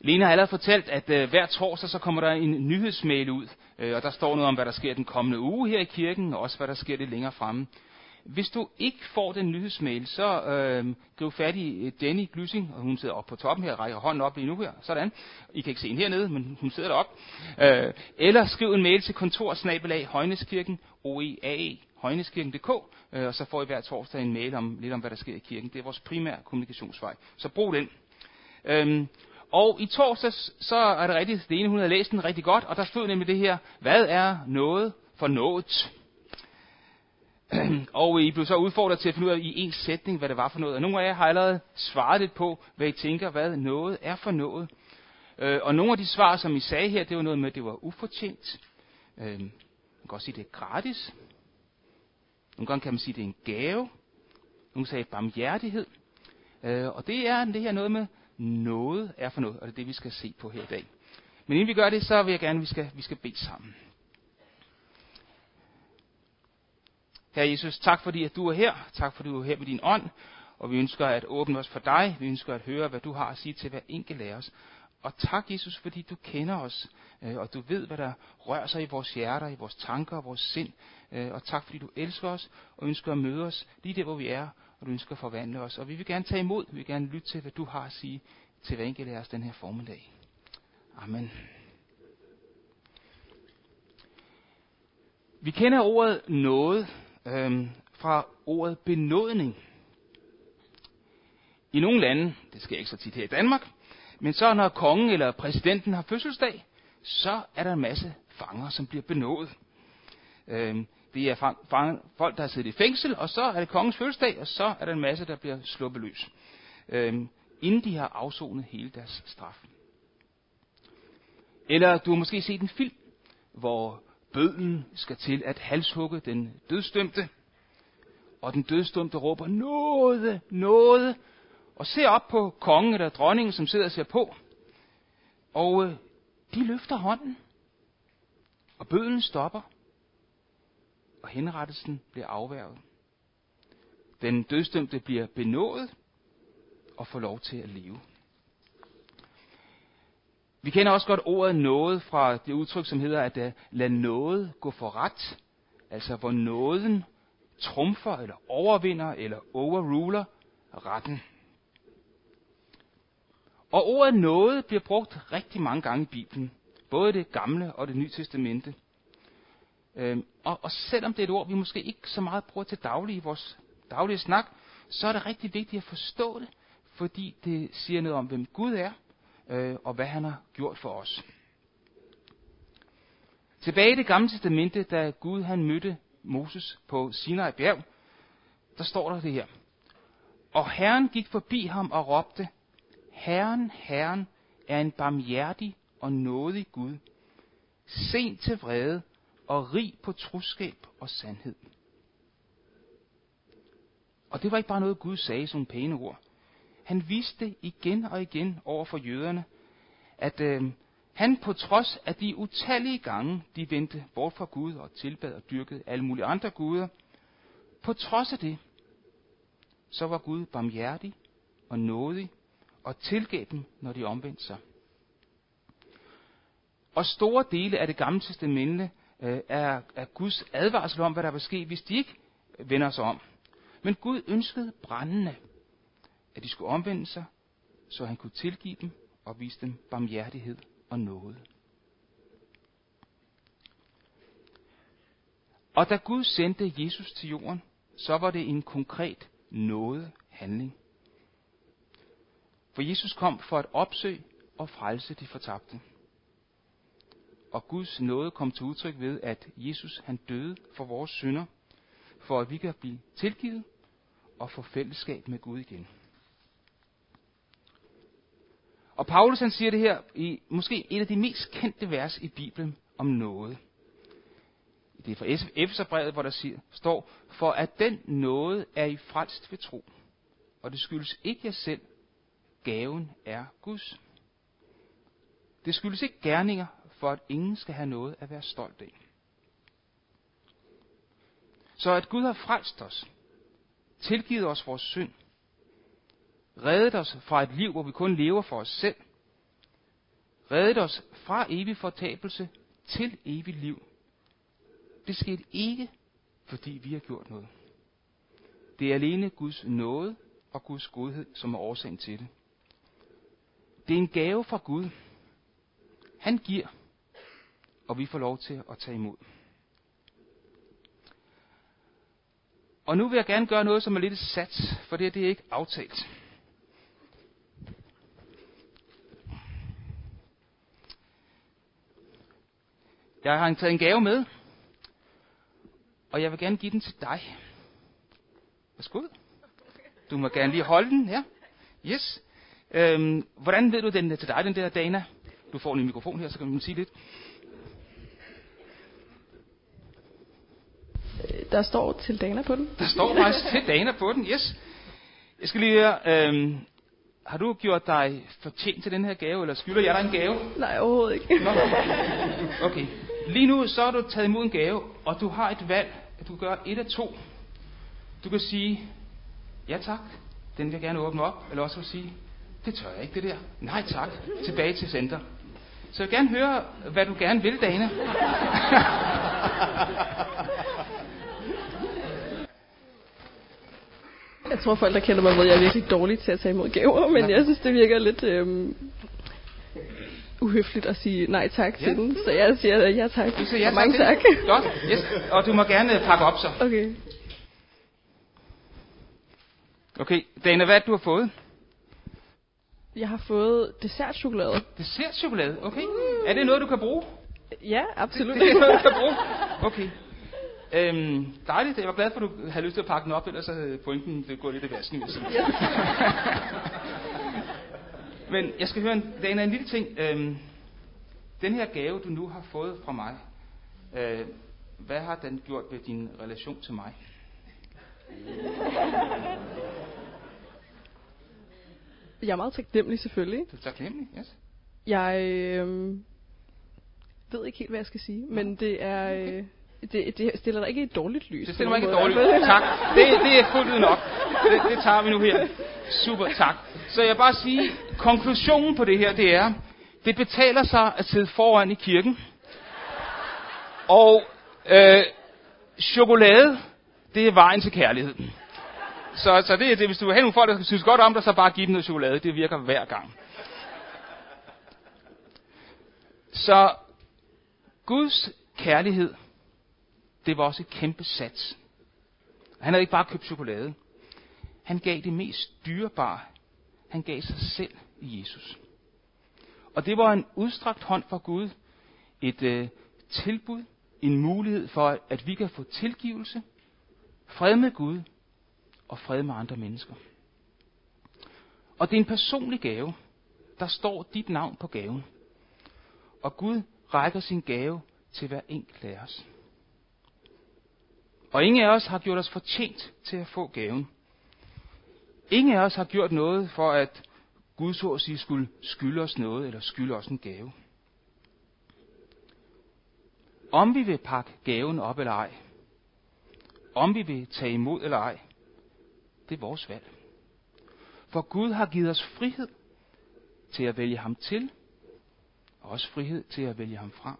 Lene har allerede fortalt, at øh, hver torsdag så kommer der en nyhedsmail ud, øh, og der står noget om, hvad der sker den kommende uge her i kirken, og også hvad der sker lidt længere fremme. Hvis du ikke får den nyhedsmail, så øh, griv fat i øh, Jenny Glysing, og hun sidder oppe på toppen her, rækker hånden op lige nu her, sådan. I kan ikke se hende hernede, men hun sidder deroppe. Øh, eller skriv en mail til kontorsnabelag Højneskirken, OEAE, højneskirken.dk, øh, og så får I hver torsdag en mail om lidt om, hvad der sker i kirken. Det er vores primære kommunikationsvej. Så brug den. Øh, og i torsdags, så er det rigtigt, det ene hun havde læst den rigtig godt, og der stod nemlig det her, hvad er noget for noget? og I blev så udfordret til at finde ud af i en sætning, hvad det var for noget. Og nogle af jer har allerede svaret lidt på, hvad I tænker, hvad noget er for noget. Øh, og nogle af de svar, som I sagde her, det var noget med, at det var ufortjent. Øh, man kan også sige, at det er gratis. Nogle gange kan man sige, at det er en gave. Nogle sagde barmhjertighed. Øh, og det er det her noget med, noget er for noget, og det er det, vi skal se på her i dag. Men inden vi gør det, så vil jeg gerne, at vi skal, vi skal bede sammen. Herre Jesus, tak fordi, at du er her. Tak fordi, du er her med din ånd. Og vi ønsker at åbne os for dig. Vi ønsker at høre, hvad du har at sige til hver enkelt af os. Og tak, Jesus, fordi du kender os, øh, og du ved, hvad der rører sig i vores hjerter, i vores tanker og vores sind. Øh, og tak, fordi du elsker os og ønsker at møde os lige der, hvor vi er, og du ønsker at forvandle os. Og vi vil gerne tage imod, vi vil gerne lytte til, hvad du har at sige til hver enkelt af os den her formiddag. Amen. Vi kender ordet noget øhm, fra ordet benådning. I nogle lande, det sker ikke så tit her i Danmark, men så når kongen eller præsidenten har fødselsdag, så er der en masse fanger, som bliver benådet. Øhm, det er fang, folk, der har siddet i fængsel, og så er det kongens fødselsdag, og så er der en masse, der bliver sluppet løs. øh, inden de har afsonet hele deres straf. Eller du har måske set en film, hvor bøden skal til at halshugge den dødstømte, og den dødstømte råber, noget, noget, og ser op på kongen eller dronningen, som sidder og ser på, og øh, de løfter hånden, og bøden stopper, og henrettelsen bliver afværget. Den dødstømte bliver benådet og får lov til at leve. Vi kender også godt ordet noget fra det udtryk, som hedder at lade lad noget gå for ret. Altså hvor nåden trumfer eller overvinder eller overruler retten. Og ordet noget bliver brugt rigtig mange gange i Bibelen. Både det gamle og det nye testamente. Øhm, og, og selvom det er et ord, vi måske ikke så meget bruger til daglig i vores daglige snak, så er det rigtig vigtigt at forstå det, fordi det siger noget om, hvem Gud er, øh, og hvad han har gjort for os. Tilbage i det gamle testamente, da Gud han mødte Moses på Sinai bjerg, der står der det her. Og Herren gik forbi ham og råbte, Herren, Herren er en barmhjertig og nådig Gud, sent til vrede og rig på troskab og sandhed. Og det var ikke bare noget, Gud sagde som pæne ord. Han viste igen og igen over for jøderne, at øh, han på trods af de utallige gange, de vendte bort fra Gud og tilbad og dyrkede alle mulige andre guder, på trods af det, så var Gud barmhjertig og nådig og tilgav dem, når de omvendte sig. Og store dele af det gamle testamente øh, er, er Guds advarsel om, hvad der vil ske, hvis de ikke vender sig om. Men Gud ønskede brændende, at de skulle omvende sig, så han kunne tilgive dem og vise dem barmhjertighed og nåde. Og da Gud sendte Jesus til jorden, så var det en konkret noget handling. For Jesus kom for at opsøge og frelse de fortabte. Og Guds nåde kom til udtryk ved, at Jesus han døde for vores synder, for at vi kan blive tilgivet og få fællesskab med Gud igen. Og Paulus han siger det her i måske et af de mest kendte vers i Bibelen om noget. Det er fra Efeserbrevet, hvor der siger, står, for at den nåde er i frelst ved tro. Og det skyldes ikke jer selv. Gaven er Guds. Det skyldes ikke gerninger, for at ingen skal have noget at være stolt af. Så at Gud har frelst os, tilgivet os vores synd, reddet os fra et liv, hvor vi kun lever for os selv, reddet os fra evig fortabelse til evigt liv. Det skete ikke, fordi vi har gjort noget. Det er alene Guds nåde og Guds godhed, som er årsagen til det. Det er en gave fra Gud. Han giver, og vi får lov til at tage imod. Og nu vil jeg gerne gøre noget, som er lidt sat, for det, det er ikke aftalt. Jeg har taget en gave med, og jeg vil gerne give den til dig. Værsgo. Du må gerne lige holde den, ja. Yes. Øhm, hvordan ved du, den er til dig, den der Dana? Du får en mikrofon her, så kan man sige lidt. Der står til Dana på den. Der står faktisk til Dana på den, yes. Jeg skal lige høre, øhm, har du gjort dig fortjent til den her gave, eller skylder jeg dig en gave? Nej, overhovedet ikke. Nå. Okay. Lige nu så har du taget imod en gave, og du har et valg, at du gør et af to. Du kan sige, ja tak, den vil jeg gerne åbne op, eller også vil sige, det tør jeg ikke det der. Nej tak, tilbage til center. Så jeg vil gerne høre, hvad du gerne vil, Dana. Jeg tror, folk, der kender mig, ved, at jeg er virkelig dårlig til at tage imod gaver, men Ja. jeg synes, det virker lidt øhm, uhøfligt at sige nej tak til Ja. den. Så jeg siger ja tak. Du siger ja Og mange til tak. det. Godt, yes. Og du må gerne pakke op så. Okay. Okay, Dana, hvad er det, du har fået? Jeg har fået dessertchokolade. Dessertchokolade, okay. Er det noget, du kan bruge? Ja, absolut. Det er noget, du kan bruge? Okay. Øhm, dejligt. Jeg var glad for, at du havde lyst til at pakke den op, ellers havde pointen det går lidt i vasken. Jeg sige. Men jeg skal høre en, Dana, en lille ting. Øhm, den her gave, du nu har fået fra mig, øh, hvad har den gjort ved din relation til mig? jeg er meget taknemmelig selvfølgelig. Du er taknemmelig, yes? Jeg øhm, ved ikke helt, hvad jeg skal sige, men det er... Øh, det, det stiller dig ikke i et dårligt lys. Det stiller mig ikke i dårligt. fald. Tak. Det, det er fuldt ud nok. Det, det tager vi nu her. Super, tak. Så jeg bare sige, konklusionen på det her, det er, det betaler sig at sidde foran i kirken. Og øh, chokolade, det er vejen til kærligheden. Så, så det er det, hvis du vil have nogle folk, der synes godt om dig, så bare giv dem noget chokolade. Det virker hver gang. Så Guds kærlighed, det var også et kæmpe sats. Han havde ikke bare købt chokolade. Han gav det mest dyrebare. Han gav sig selv i Jesus. Og det var en udstrakt hånd fra Gud. Et øh, tilbud, en mulighed for, at vi kan få tilgivelse, fred med Gud og fred med andre mennesker. Og det er en personlig gave. Der står dit navn på gaven. Og Gud rækker sin gave til hver enkelt af os. Og ingen af os har gjort os fortjent til at få gaven. Ingen af os har gjort noget for, at Gud så at sige skulle skylde os noget, eller skylde os en gave. Om vi vil pakke gaven op eller ej, om vi vil tage imod eller ej, det er vores valg. For Gud har givet os frihed til at vælge ham til, og også frihed til at vælge ham fra.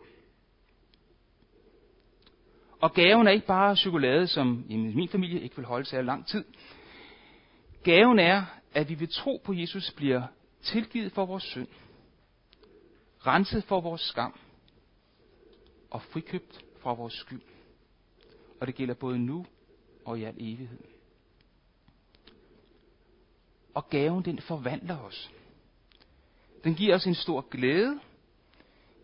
Og gaven er ikke bare chokolade, som i min familie ikke vil holde særlig lang tid. Gaven er, at vi ved tro på Jesus bliver tilgivet for vores synd, renset for vores skam og frikøbt fra vores skyld. Og det gælder både nu og i al evighed. Og gaven, den forvandler os. Den giver os en stor glæde,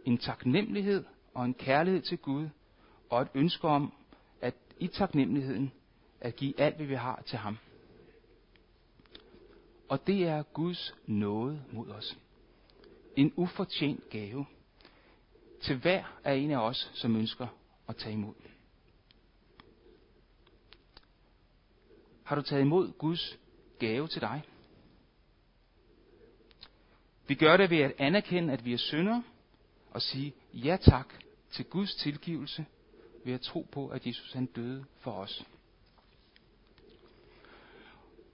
en taknemmelighed og en kærlighed til Gud, og et ønske om, at i taknemmeligheden, at give alt, hvad vi har til ham. Og det er Guds nåde mod os. En ufortjent gave til hver af en af os, som ønsker at tage imod. Har du taget imod Guds gave til dig? Vi gør det ved at anerkende, at vi er syndere, og sige ja tak til Guds tilgivelse ved at tro på, at Jesus han døde for os.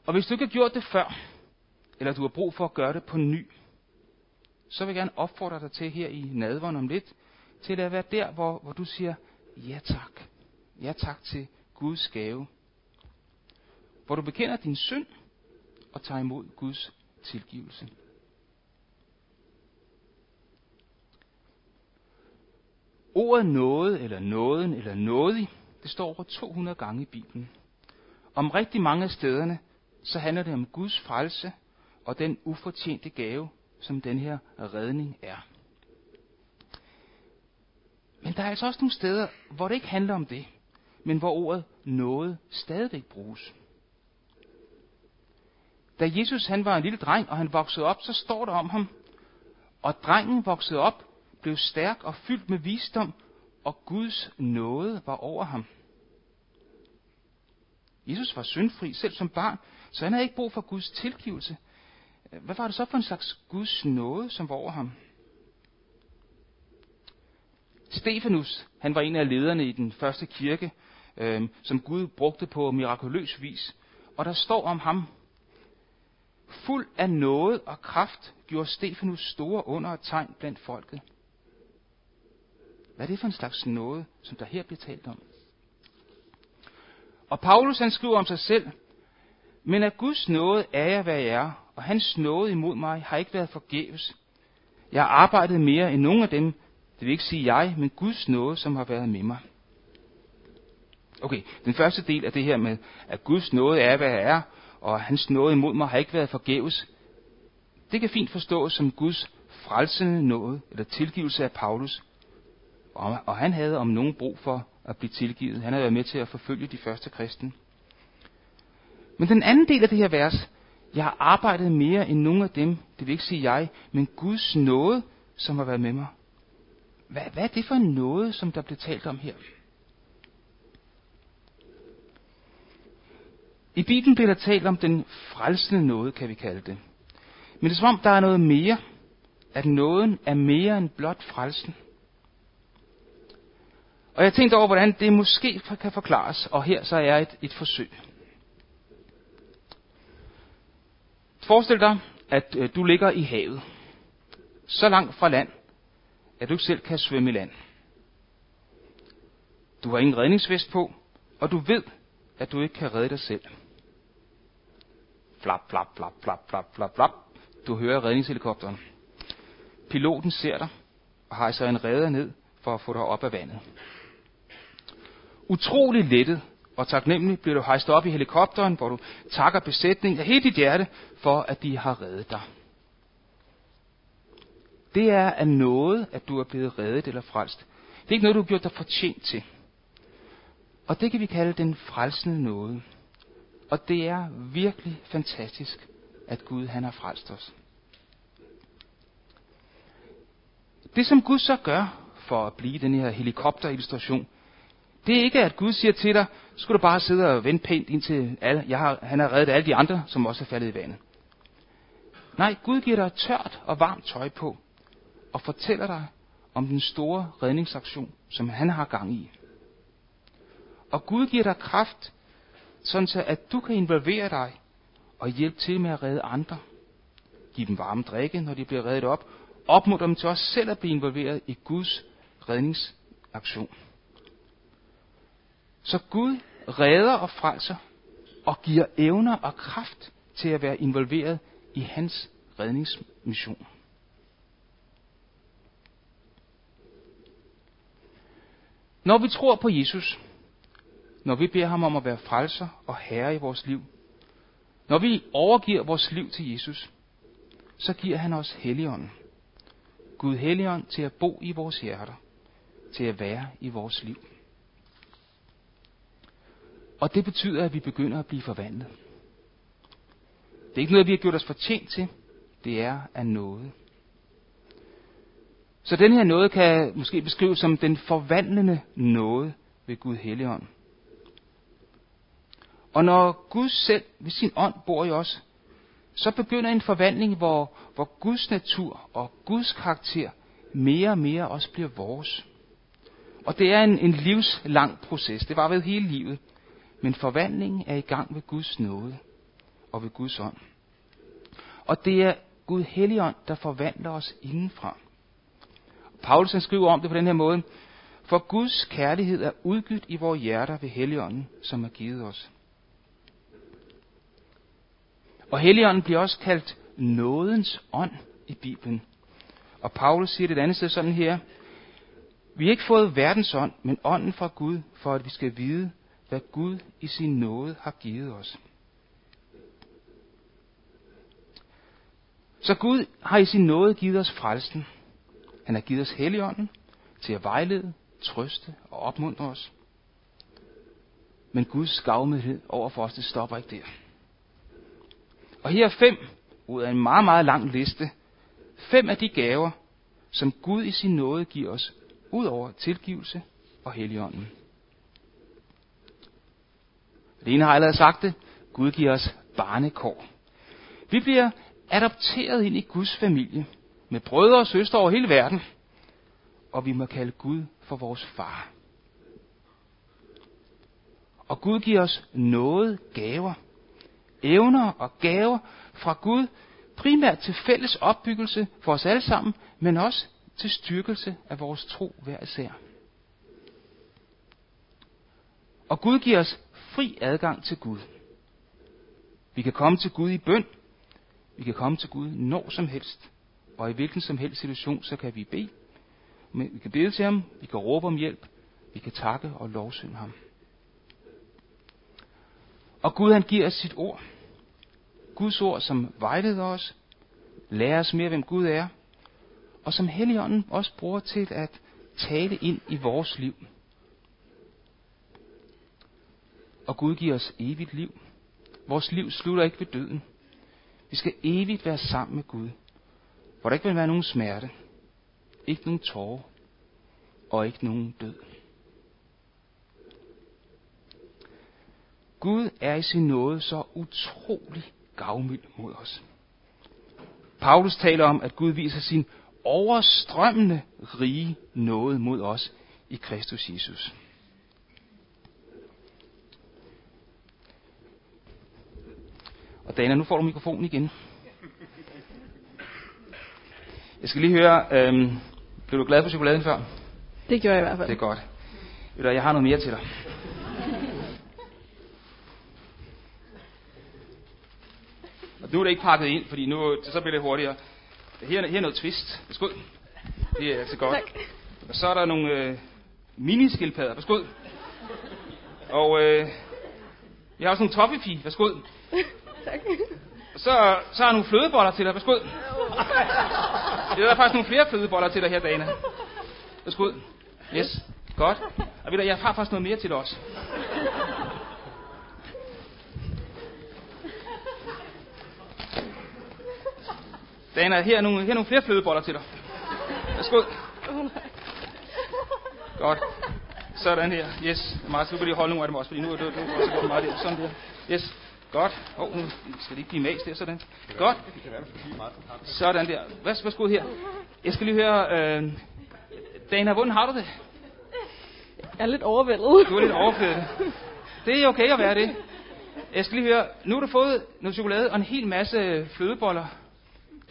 Og hvis du ikke har gjort det før, eller du har brug for at gøre det på ny, så vil jeg gerne opfordre dig til her i nadveren om lidt, til at være der, hvor, hvor du siger, ja tak. Ja tak til Guds gave. Hvor du bekender din synd og tager imod Guds tilgivelse. Ordet noget, eller nåden, eller nådig, det står over 200 gange i Bibelen. Om rigtig mange af stederne, så handler det om Guds frelse og den ufortjente gave, som den her redning er. Men der er altså også nogle steder, hvor det ikke handler om det, men hvor ordet noget stadigvæk bruges. Da Jesus han var en lille dreng, og han voksede op, så står der om ham, og drengen voksede op, blev stærk og fyldt med visdom, og Guds nåde var over ham. Jesus var syndfri selv som barn, så han havde ikke brug for Guds tilgivelse. Hvad var det så for en slags Guds nåde, som var over ham? Stefanus, han var en af lederne i den første kirke, øh, som Gud brugte på mirakuløs vis. Og der står om ham, fuld af noget og kraft gjorde Stefanus store under og tegn blandt folket. Hvad er det for en slags noget, som der her bliver talt om? Og Paulus han skriver om sig selv, men af Guds nåde er jeg, hvad jeg er, og hans nåde imod mig har ikke været forgæves. Jeg har arbejdet mere end nogen af dem, det vil ikke sige jeg, men Guds nåde, som har været med mig. Okay, den første del af det her med, at Guds nåde er, hvad jeg er, og hans nåde imod mig har ikke været forgæves, det kan fint forstås som Guds frelsende nåde, eller tilgivelse af Paulus. Og, og han havde om nogen brug for at blive tilgivet. Han havde været med til at forfølge de første kristne. Men den anden del af det her vers, jeg har arbejdet mere end nogen af dem, det vil ikke sige jeg, men Guds nåde, som har været med mig. Hvad, hvad er det for en nåde, som der bliver talt om her? I Bibelen bliver der talt om den frelsende nåde, kan vi kalde det. Men det er som om, der er noget mere, at nåden er mere end blot frelsen. Og jeg tænkte over, hvordan det måske kan forklares, og her så er et, et forsøg. Forestil dig, at øh, du ligger i havet, så langt fra land, at du ikke selv kan svømme i land. Du har ingen redningsvest på, og du ved, at du ikke kan redde dig selv. Flap, flap, flap, flap, flap, flap, flap. Du hører redningshelikopteren. Piloten ser dig og hejser en redder ned for at få dig op af vandet. Utrolig lettet og taknemmelig bliver du hejst op i helikopteren, hvor du takker besætningen af hele dit hjerte for, at de har reddet dig. Det er af noget, at du er blevet reddet eller frelst. Det er ikke noget, du har gjort dig fortjent til. Og det kan vi kalde den frelsende nåde. Og det er virkelig fantastisk, at Gud han har frelst os. Det som Gud så gør, for at blive den her helikopterillustration, det er ikke, at Gud siger til dig, skulle du bare sidde og vente pænt indtil alle, jeg har, han har reddet alle de andre, som også er faldet i vandet. Nej, Gud giver dig tørt og varmt tøj på, og fortæller dig om den store redningsaktion, som han har gang i. Og Gud giver dig kraft, sådan så at du kan involvere dig og hjælpe til med at redde andre. Giv dem varme drikke, når de bliver reddet op. Opmuntre dem til også selv at blive involveret i Guds redningsaktion. Så Gud redder og frelser og giver evner og kraft til at være involveret i hans redningsmission. Når vi tror på Jesus, når vi beder ham om at være frelser og herre i vores liv, når vi overgiver vores liv til Jesus, så giver han os Helligånden. Gud Helligånd til at bo i vores hjerter, til at være i vores liv. Og det betyder, at vi begynder at blive forvandlet. Det er ikke noget, vi har gjort os fortjent til. Det er af noget. Så den her noget kan måske beskrives som den forvandlende noget ved Gud Helligånd. Og når Gud selv ved sin ånd bor i os, så begynder en forvandling, hvor, hvor Guds natur og Guds karakter mere og mere også bliver vores. Og det er en, en livslang proces. Det var ved hele livet. Men forvandlingen er i gang ved Guds nåde og ved Guds ånd. Og det er Gud Helligånd, der forvandler os indenfra. Paulus han skriver om det på den her måde. For Guds kærlighed er udgydt i vores hjerter ved Helligånden, som er givet os. Og Helligånden bliver også kaldt nådens ånd i Bibelen. Og Paulus siger det et andet sted sådan her. Vi har ikke fået verdens ånd, men ånden fra Gud, for at vi skal vide, hvad Gud i sin nåde har givet os. Så Gud har i sin nåde givet os frelsen. Han har givet os Helligånden til at vejlede, trøste og opmuntre os. Men Guds gavmildhed over for os, det stopper ikke der. Og her er fem ud af en meget, meget lang liste. Fem af de gaver, som Gud i sin nåde giver os, ud over tilgivelse og Helligånden. Lene har allerede sagt det. Gud giver os barnekår. Vi bliver adopteret ind i Guds familie med brødre og søstre over hele verden. Og vi må kalde Gud for vores far. Og Gud giver os noget gaver, evner og gaver fra Gud, primært til fælles opbyggelse for os alle sammen, men også til styrkelse af vores tro hver især. Og Gud giver os fri adgang til Gud. Vi kan komme til Gud i bøn. Vi kan komme til Gud når som helst. Og i hvilken som helst situation, så kan vi bede. Vi kan bede til ham. Vi kan råbe om hjælp. Vi kan takke og lovsynge ham. Og Gud han giver os sit ord. Guds ord, som vejleder os, lærer os mere, hvem Gud er, og som Helligånden også bruger til at tale ind i vores liv. Og Gud giver os evigt liv. Vores liv slutter ikke ved døden. Vi skal evigt være sammen med Gud, hvor der ikke vil være nogen smerte, ikke nogen tårer og ikke nogen død. Gud er i sin nåde så utrolig gavmild mod os. Paulus taler om, at Gud viser sin overstrømmende rige nåde mod os i Kristus Jesus. Og Dana, nu får du mikrofonen igen. Jeg skal lige høre, øhm, blev du glad for chokoladen før? Det gjorde jeg i hvert fald. Det er godt. Ved du, jeg har noget mere til dig. Og nu er det ikke pakket ind, fordi nu så bliver det hurtigere. Her, her er noget twist. Værsgo. Det er altså godt. Tak. Og så er der nogle øh, miniskildpadder. Værsgo. Og øh, jeg har også nogle toffifee. Værsgo. Tak. Så, så har jeg nogle flødeboller til dig. Værsgo. Der er faktisk nogle flere flødeboller til dig her, Dana. Værsgo. Yes. Godt. Og ved du, jeg har faktisk noget mere til dig også. Dana, her er nogle, her er nogle flere flødeboller til dig. Værsgo. Godt. Sådan her. Yes. Martin, nu kan lige holde nogle af dem også, fordi nu er det, nu er det meget der. Sådan der. Yes. Godt. Åh, oh, nu skal det ikke blive mas der, sådan. Godt. Sådan der. Værs, værsgo her. Jeg skal lige høre, øh, Dana, hvordan har du det? Jeg er lidt overvældet. Du er lidt overflødet. Det er okay at være det. Jeg skal lige høre, nu har du fået noget chokolade og en hel masse flødeboller.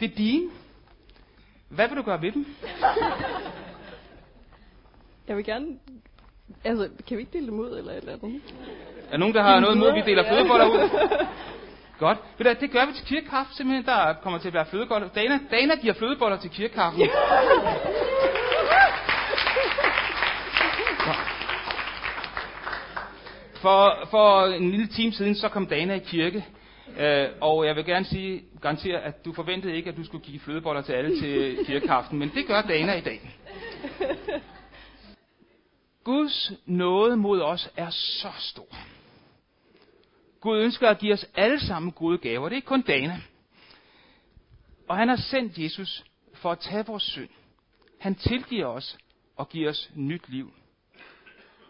Det er dine. Hvad vil du gøre ved dem? Jeg vil gerne... Altså, kan vi ikke dele dem ud eller et eller andet? Er der nogen, der har noget imod, at vi deler flødeboller ud? Godt. Ved du, det gør vi til kirkekaffe simpelthen. Der kommer til at være flødeboller. Dana, Dana giver flødeboller til kirkekaffen. For, for en lille time siden, så kom Dana i kirke. Øh, og jeg vil gerne sige, garantere, at du forventede ikke, at du skulle give flødeboller til alle til kirkekaften. Men det gør Dana i dag. Guds nåde mod os er så stor. Gud ønsker at give os alle sammen gode gaver. Det er ikke kun Dana. Og han har sendt Jesus for at tage vores synd. Han tilgiver os og giver os nyt liv.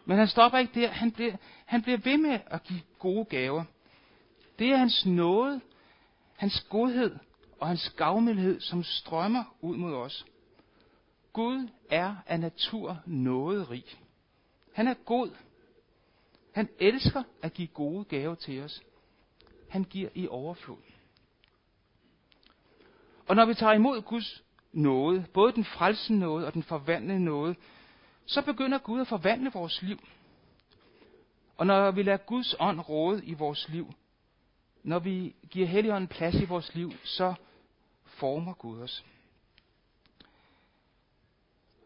Men han stopper ikke der. Han bliver, han bliver ved med at give gode gaver. Det er hans nåde, hans godhed og hans gavmildhed, som strømmer ud mod os. Gud er af natur nåderig. Han er god. Han elsker at give gode gaver til os. Han giver i overflod. Og når vi tager imod Guds nåde, både den frelsende nåde og den forvandlende nåde, så begynder Gud at forvandle vores liv. Og når vi lader Guds ånd råde i vores liv, når vi giver Helligånden plads i vores liv, så former Gud os.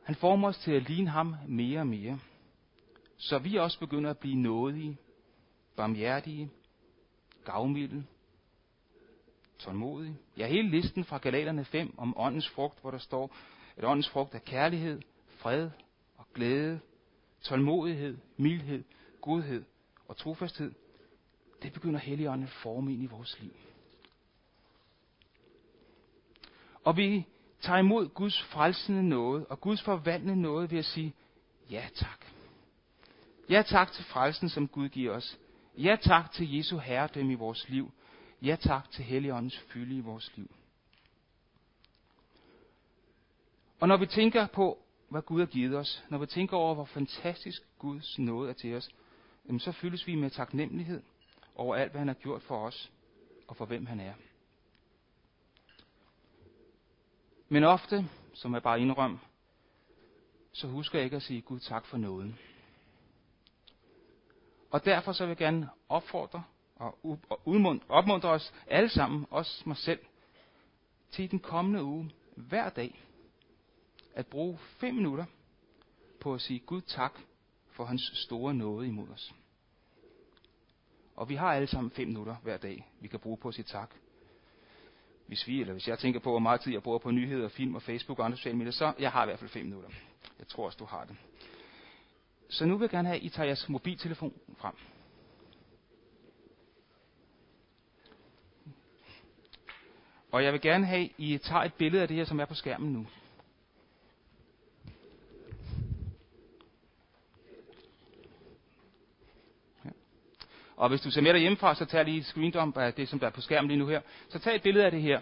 Han former os til at ligne ham mere og mere, så vi også begynder at blive nådige, barmhjertige, gavmilde, tålmodige. Ja, hele listen fra Galaterne 5 om åndens frugt, hvor der står, at åndens frugt er kærlighed, fred og glæde, tålmodighed, mildhed, godhed og trofasthed. Det begynder Helligånden at forme ind i vores liv. Og vi tager imod Guds frelsende nåde og Guds forvandlende nåde ved at sige, ja tak. Ja tak til frelsen, som Gud giver os. Ja tak til Jesu herredømme i vores liv. Ja tak til Helligåndens fylde i vores liv. Og når vi tænker på, hvad Gud har givet os, når vi tænker over, hvor fantastisk Guds nåde er til os, så fyldes vi med taknemmelighed over alt, hvad han har gjort for os, og for hvem han er. Men ofte, som jeg bare indrøm, så husker jeg ikke at sige Gud tak for nåden. Og derfor så vil jeg gerne opfordre og opmuntre os alle sammen, også mig selv, til den kommende uge, hver dag, at bruge fem minutter på at sige Gud tak for hans store nåde imod os. Og vi har alle sammen fem minutter hver dag, vi kan bruge på at sige tak. Hvis vi, eller hvis jeg tænker på, hvor meget tid jeg bruger på nyheder, film og Facebook og andre sociale medier, så jeg har i hvert fald fem minutter. Jeg tror også, du har det. Så nu vil jeg gerne have, at I tager jeres mobiltelefon frem. Og jeg vil gerne have, at I tager et billede af det her, som er på skærmen nu. Og hvis du ser med dig hjemmefra, så tag lige et screendump af det, som der er på skærmen lige nu her. Så tag et billede af det her.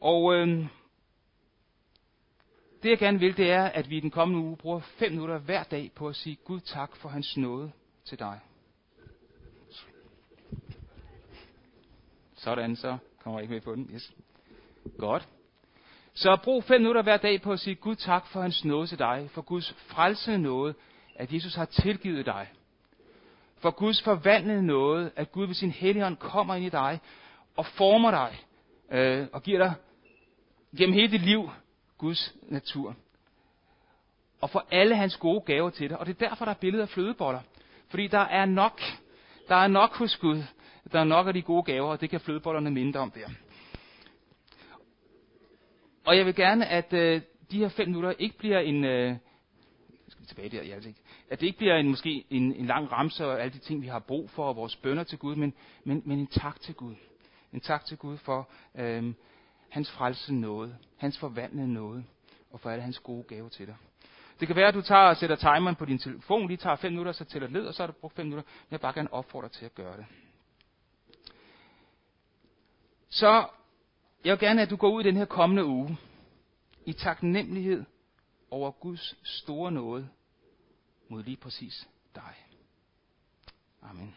Og øh, det jeg gerne vil, det er, at vi i den kommende uge bruger fem minutter hver dag på at sige Gud tak for hans nåde til dig. Sådan, så kommer jeg ikke med på den. Yes. Godt. Så brug fem minutter hver dag på at sige Gud tak for hans nåde til dig, for Guds frelsende nåde, at Jesus har tilgivet dig for Guds forvandlede nåde, at Gud ved sin helligånd kommer ind i dig og former dig øh, og giver dig gennem hele dit liv Guds natur. Og for alle hans gode gaver til dig. Og det er derfor, der er billeder af flødeboller. Fordi der er nok. Der er nok hos Gud. Der er nok af de gode gaver, og det kan flødebollerne minde om der. Og jeg vil gerne, at øh, de her fem minutter ikke bliver en... Øh, skal vi tilbage der? jeg ikke at det ikke bliver en, måske en, en lang ramse og alle de ting, vi har brug for, og vores bønder til Gud, men, men, men en tak til Gud. En tak til Gud for øh, hans frelse nåde, hans forvandlende nåde, og for alle hans gode gaver til dig. Det kan være, at du tager og sætter timeren på din telefon, lige tager fem minutter, så tæller ned, og så har du brugt fem minutter. Men jeg vil bare gerne opfordre dig til at gøre det. Så jeg vil gerne, at du går ud i den her kommende uge i taknemmelighed over Guds store nåde mod lige præcis dig. Amen.